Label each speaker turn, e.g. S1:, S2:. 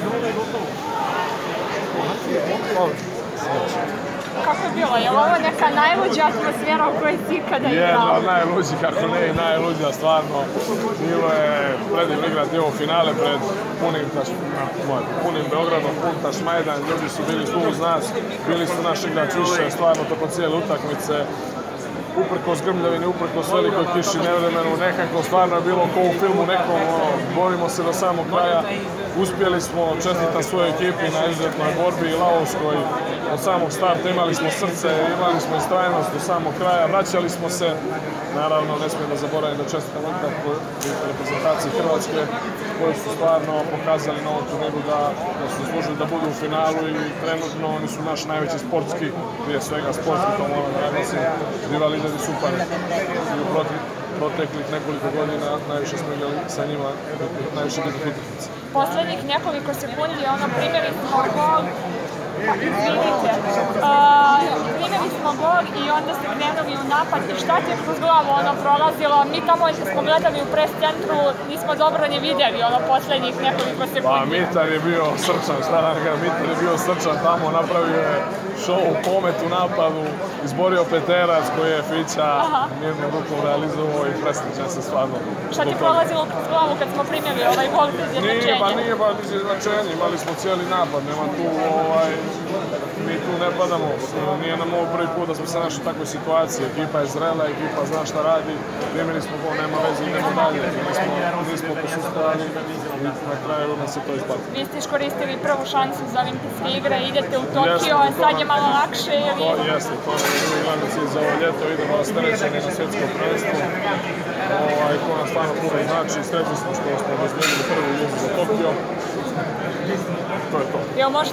S1: Kako je bilo? Je li ovo neka najluđa
S2: atmosfera
S1: u
S2: kojoj si ikada igrao? Jedna od najluđih, ako ne i najluđa, stvarno. Bilo je predivno igrati ovo finale pred punim, taš, punim Beogradom, pun Tašmajdan, ljudi su bili tu uz nas, bili su naši igrači više, stvarno tokom cijele utakmice uprkos grmljavini, uprkos velikoj kiši, nevremenu, nekako stvarno je bilo kao u filmu nekom, ono, borimo se do samog kraja, uspjeli smo, čestita svojoj ekipi na izuzetnoj borbi i Laovskoj, od samog starta imali smo srce, imali smo istrajnost do samog kraja, vraćali smo se, naravno ne smijem da zaboravim da čestitam nikako reprezentaciji Hrvatske, koji su stvarno pokazali na ovom turniru da, da su služili da budu u finalu i trenutno oni su naš najveći sportski, prije svega sportski, to moram da naglasim, izgledi super. I u proteklih nekoliko godina najviše smo igrali sa njima, najviše bili utakmice.
S1: Poslednjih nekoliko sekundi, ono, primjeri smo gol, pa izvinite, uh, primjeri smo gol i onda ste napad i šta ti je kroz glavu ono prolazilo? Mi tamo smo gledali u pres centru, nismo dobro ni videli ono poslednjih nekoliko sekundi. Pa
S2: Mitar je bio srčan, šta nam da ga, Mitar je bio srčan tamo, napravio je show u pometu napadu, izborio Peterac koji je Fića Aha. mirno rukom realizovao i presličan se stvarno.
S1: Šta ti prolazilo
S2: kroz glavu
S1: kad smo primili ovaj
S2: gol za izjednačenje? Nije, pa nije, pa izjednačenje, imali smo cijeli napad, nema tu ovaj, mi tu ne padamo, nije nam ovo prvi put da smo se našli u takvoj situaciji, ekipa je zrela, ekipa zna šta radi, primili smo gol, nema veze, idemo dalje, nismo, nismo posustali i na kraju nas se to isplati.
S1: Vi ste iskoristili prvu šansu za olimpijske igre, idete u Tokio,
S2: a
S1: sad je malo lakše
S2: ili... To jeste, to je glavni cilj za ovo ljeto, idemo rasterećeni na svjetsko prvenstvo, ovaj, to nam stvarno puno znači, srećni smo što smo obezbedili prvu ljubu za Tokio, to je to. Jel možete